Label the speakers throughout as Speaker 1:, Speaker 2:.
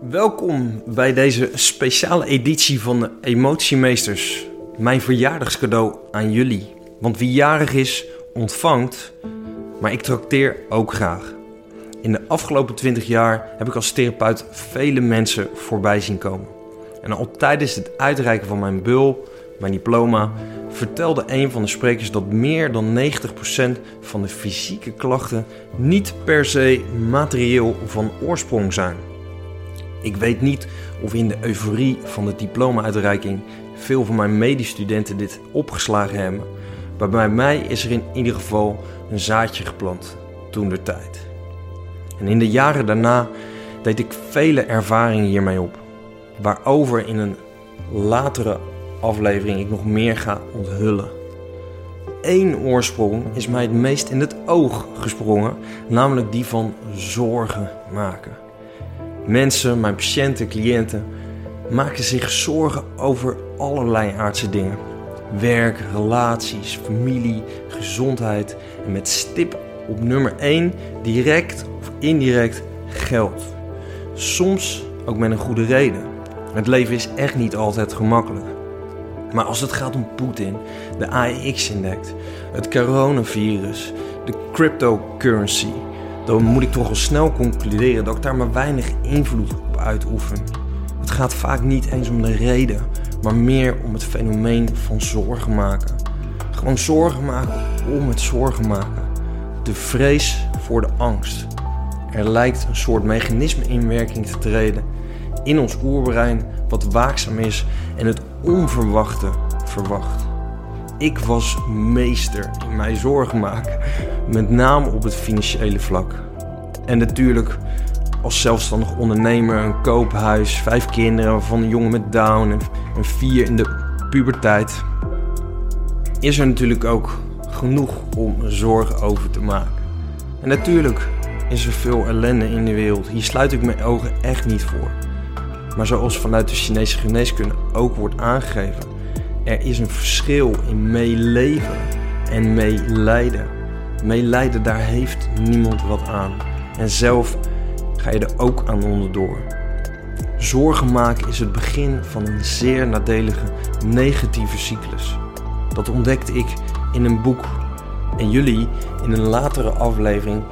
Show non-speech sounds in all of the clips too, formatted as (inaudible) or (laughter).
Speaker 1: Welkom bij deze speciale editie van de Emotiemeesters. Mijn verjaardagscadeau aan jullie. Want wie jarig is, ontvangt, maar ik trakteer ook graag. In de afgelopen 20 jaar heb ik als therapeut vele mensen voorbij zien komen. En al tijdens het uitreiken van mijn bul, mijn diploma, vertelde een van de sprekers dat meer dan 90% van de fysieke klachten niet per se materieel van oorsprong zijn. Ik weet niet of in de euforie van de diploma-uitreiking veel van mijn medestudenten dit opgeslagen hebben, maar bij mij is er in ieder geval een zaadje geplant toen de tijd. En in de jaren daarna deed ik vele ervaringen hiermee op, waarover in een latere aflevering ik nog meer ga onthullen. Eén oorsprong is mij het meest in het oog gesprongen, namelijk die van zorgen maken. Mensen, mijn patiënten, cliënten maken zich zorgen over allerlei aardse dingen. Werk, relaties, familie, gezondheid en met stip op nummer 1 direct of indirect geld. Soms ook met een goede reden. Het leven is echt niet altijd gemakkelijk. Maar als het gaat om Poetin, de AEX-index, het coronavirus, de cryptocurrency, dan moet ik toch al snel concluderen dat ik daar maar weinig invloed op uitoefen. Het gaat vaak niet eens om de reden, maar meer om het fenomeen van zorgen maken. Gewoon zorgen maken om het zorgen maken. De vrees voor de angst. Er lijkt een soort mechanisme in werking te treden in ons oerbrein wat waakzaam is en het onverwachte verwacht. Ik was meester in mij zorgen maken, met name op het financiële vlak. En natuurlijk als zelfstandig ondernemer, een koophuis, vijf kinderen van een jongen met Down en vier in de puberteit. Is er natuurlijk ook genoeg om zorgen over te maken. En natuurlijk is er veel ellende in de wereld. Hier sluit ik mijn ogen echt niet voor. Maar zoals vanuit de Chinese geneeskunde ook wordt aangegeven, er is een verschil in meeleven en meelijden. Meelijden, daar heeft niemand wat aan. En zelf ga je er ook aan onderdoor. Zorgen maken is het begin van een zeer nadelige negatieve cyclus. Dat ontdekte ik in een boek. En jullie in een latere aflevering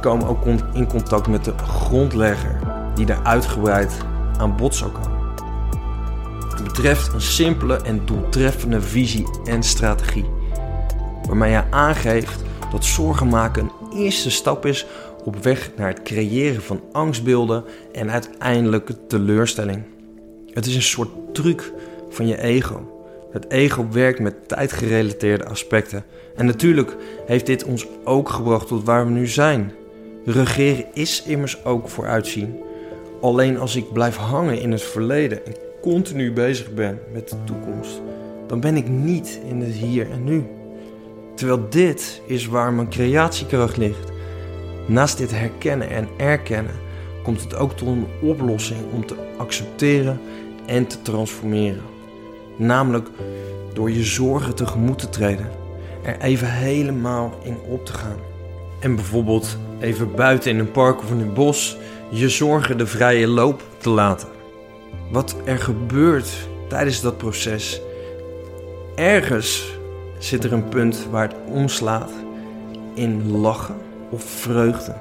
Speaker 1: komen ook in contact met de grondlegger, die daar uitgebreid aan bod zou komen. Betreft een simpele en doeltreffende visie en strategie, waarmee hij aangeeft dat zorgen maken een eerste stap is op weg naar het creëren van angstbeelden en uiteindelijke teleurstelling. Het is een soort truc van je ego. Het ego werkt met tijdgerelateerde aspecten. En natuurlijk heeft dit ons ook gebracht tot waar we nu zijn. Regeren is immers ook vooruitzien. Alleen als ik blijf hangen in het verleden en continu bezig ben met de toekomst, dan ben ik niet in het hier en nu. Terwijl dit is waar mijn creatiekracht ligt. Naast dit herkennen en erkennen komt het ook tot een oplossing om te accepteren en te transformeren. Namelijk door je zorgen tegemoet te treden, er even helemaal in op te gaan. En bijvoorbeeld even buiten in een park of in een bos je zorgen de vrije loop te laten. Wat er gebeurt tijdens dat proces, ergens zit er een punt waar het omslaat in lachen of vreugde.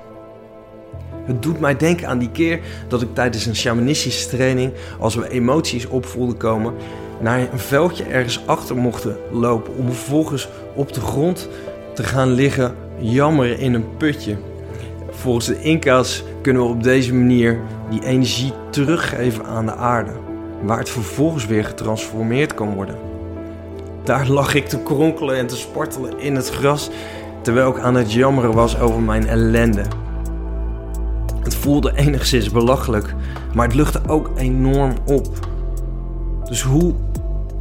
Speaker 1: Het doet mij denken aan die keer dat ik tijdens een shamanistische training, als we emoties op voelden komen, naar een veldje ergens achter mochten lopen om vervolgens op de grond te gaan liggen jammeren in een putje. Volgens de Inca's kunnen we op deze manier die energie teruggeven aan de aarde, waar het vervolgens weer getransformeerd kan worden. Daar lag ik te kronkelen en te spartelen in het gras terwijl ik aan het jammeren was over mijn ellende. Het voelde enigszins belachelijk, maar het luchtte ook enorm op. Dus hoe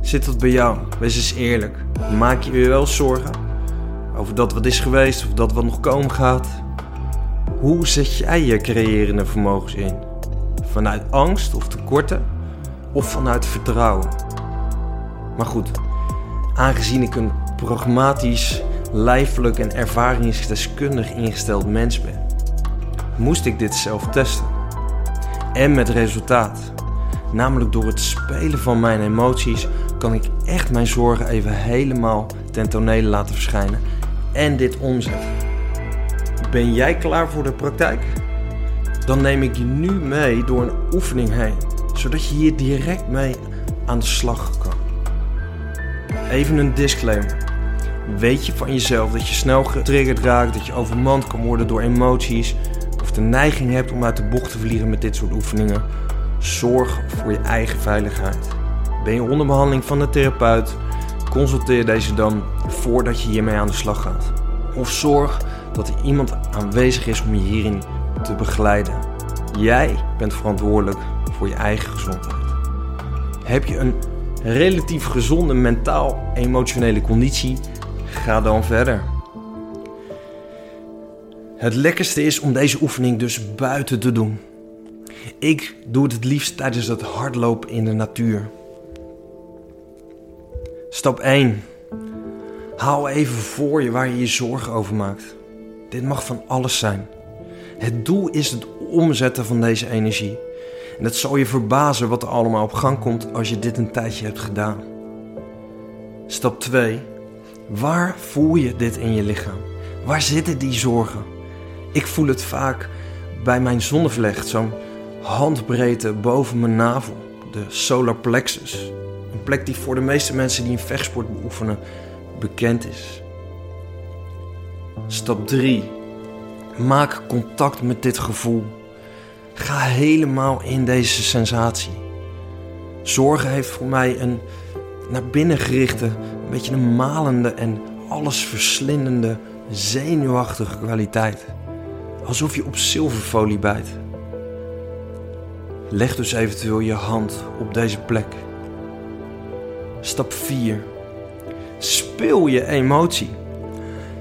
Speaker 1: zit dat bij jou? Wees eens eerlijk. Maak je je wel zorgen over dat wat is geweest of dat wat nog komen gaat? Hoe zet jij je creërende vermogens in? Vanuit angst of tekorten of vanuit vertrouwen? Maar goed, aangezien ik een pragmatisch, lijfelijk en ervaringsdeskundig ingesteld mens ben, moest ik dit zelf testen. En met resultaat. Namelijk door het spelen van mijn emoties kan ik echt mijn zorgen even helemaal ten tonele laten verschijnen en dit omzetten. Ben jij klaar voor de praktijk? Dan neem ik je nu mee door een oefening heen, zodat je hier direct mee aan de slag kan. Even een disclaimer. Weet je van jezelf dat je snel getriggerd raakt, dat je overmand kan worden door emoties, of de neiging hebt om uit de bocht te vliegen met dit soort oefeningen? Zorg voor je eigen veiligheid. Ben je onder behandeling van de therapeut? Consulteer deze dan voordat je hiermee aan de slag gaat. Of zorg dat er iemand aanwezig is om je hierin te begeleiden. Jij bent verantwoordelijk voor je eigen gezondheid. Heb je een relatief gezonde mentaal-emotionele conditie? Ga dan verder. Het lekkerste is om deze oefening dus buiten te doen. Ik doe het het liefst tijdens het hardlopen in de natuur. Stap 1. Hou even voor je waar je je zorgen over maakt. Dit mag van alles zijn. Het doel is het omzetten van deze energie. En het zal je verbazen wat er allemaal op gang komt als je dit een tijdje hebt gedaan. Stap 2. Waar voel je dit in je lichaam? Waar zitten die zorgen? Ik voel het vaak bij mijn zonnevlecht, zo'n handbreedte boven mijn navel, de solar plexus. Een plek die voor de meeste mensen die een vechtsport beoefenen bekend is. Stap 3. Maak contact met dit gevoel. Ga helemaal in deze sensatie. Zorgen heeft voor mij een naar binnen gerichte, een beetje een malende en alles verslindende, zenuwachtige kwaliteit. Alsof je op zilverfolie bijt. Leg dus eventueel je hand op deze plek. Stap 4. Speel je emotie.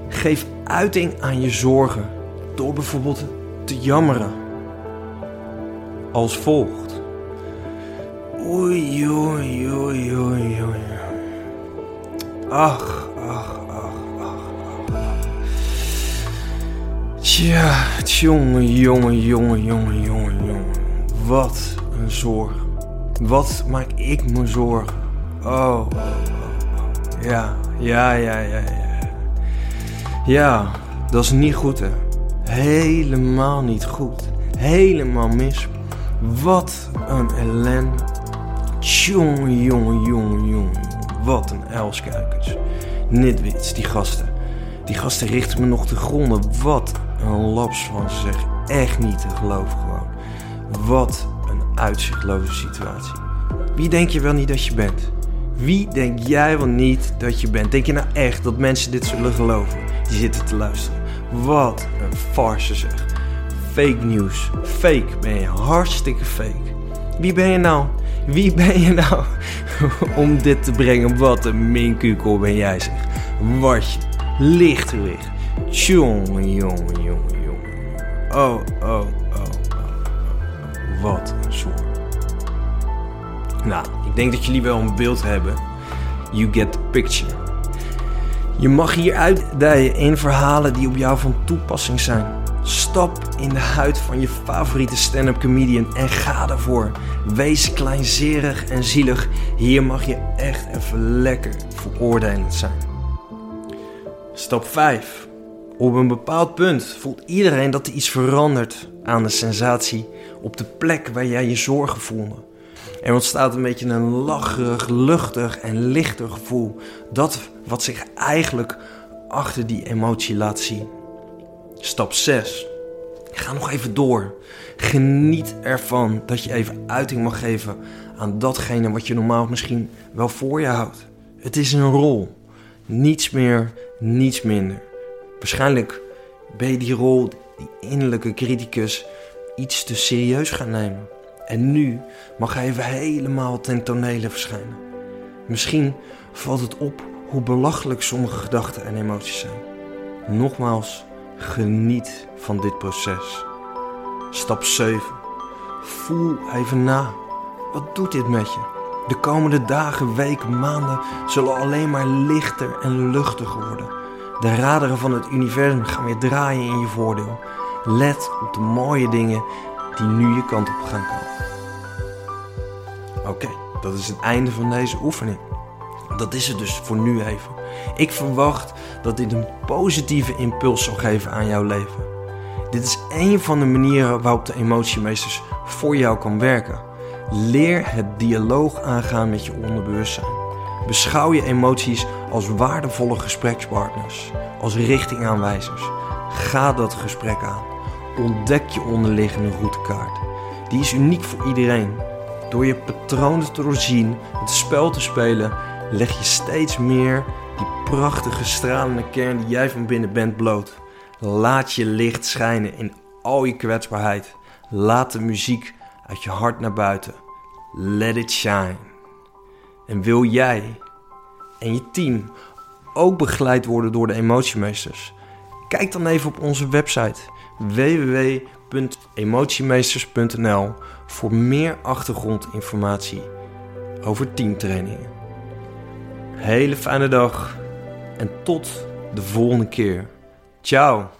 Speaker 1: Geef uiting aan je zorgen door bijvoorbeeld te jammeren. Als volgt. Oei, oei, oei, oei, oei. Ach, ach, ach, ach, ach. Tja, jongen, jongen, jongen, jongen, jongen. Wat een zorg. Wat maak ik me zorgen? Oh, oh, oh. Ja, ja, ja, ja, ja. Ja, dat is niet goed, hè. Helemaal niet goed. Helemaal mis. Wat een ellende. Jongen, jongen, jongen, jongen. Wat een uilskuikens. Nitwits, die gasten. Die gasten richten me nog te gronden. Wat een laps van ze zeg. Echt niet te geloven gewoon. Wat een uitzichtloze situatie. Wie denk je wel niet dat je bent? Wie denk jij wel niet dat je bent? Denk je nou echt dat mensen dit zullen geloven? Die zitten te luisteren. Wat een farce zeg. Fake news. Fake ben je. Hartstikke fake. Wie ben je nou? Wie ben je nou (laughs) om dit te brengen? Wat een minkukel ben jij zeg. Watje. Lichtgewicht. Jongen, jongen, jongen, jongen. Oh, oh, oh, oh, oh. Wat een zorg. Nou, ik denk dat jullie wel een beeld hebben. You get the picture. Je mag hier uitdijen in verhalen die op jou van toepassing zijn. Stap in de huid van je favoriete stand-up comedian en ga ervoor. Wees kleinzerig en zielig. Hier mag je echt even lekker veroordelend zijn. Stap 5. Op een bepaald punt voelt iedereen dat er iets verandert aan de sensatie op de plek waar jij je zorgen voelde. Er ontstaat een beetje een lacherig, luchtig en lichter gevoel. Dat wat zich eigenlijk achter die emotie laat zien. Stap 6. Ga nog even door. Geniet ervan dat je even uiting mag geven aan datgene wat je normaal misschien wel voor je houdt. Het is een rol. Niets meer, niets minder. Waarschijnlijk ben je die rol, die innerlijke criticus, iets te serieus gaan nemen. En nu mag hij even helemaal ten tonele verschijnen. Misschien valt het op hoe belachelijk sommige gedachten en emoties zijn. Nogmaals, geniet van dit proces. Stap 7. Voel even na. Wat doet dit met je? De komende dagen, weken, maanden zullen alleen maar lichter en luchtiger worden. De raderen van het universum gaan weer draaien in je voordeel. Let op de mooie dingen die nu je kant op gaan komen. Oké, dat is het einde van deze oefening. Dat is het dus voor nu even. Ik verwacht dat dit een positieve impuls zal geven aan jouw leven. Dit is een van de manieren waarop de emotiemeesters voor jou kan werken. Leer het dialoog aangaan met je onderbewustzijn. Beschouw je emoties als waardevolle gesprekspartners, als richtingaanwijzers. Ga dat gesprek aan. Ontdek je onderliggende routekaart. Die is uniek voor iedereen. Door je patronen te doorzien, het spel te spelen, leg je steeds meer die prachtige stralende kern die jij van binnen bent bloot. Laat je licht schijnen in al je kwetsbaarheid. Laat de muziek uit je hart naar buiten. Let it shine. En wil jij en je team ook begeleid worden door de emotiemeesters? Kijk dan even op onze website www.emotiemeesters.nl voor meer achtergrondinformatie over teamtrainingen. Hele fijne dag en tot de volgende keer. Ciao!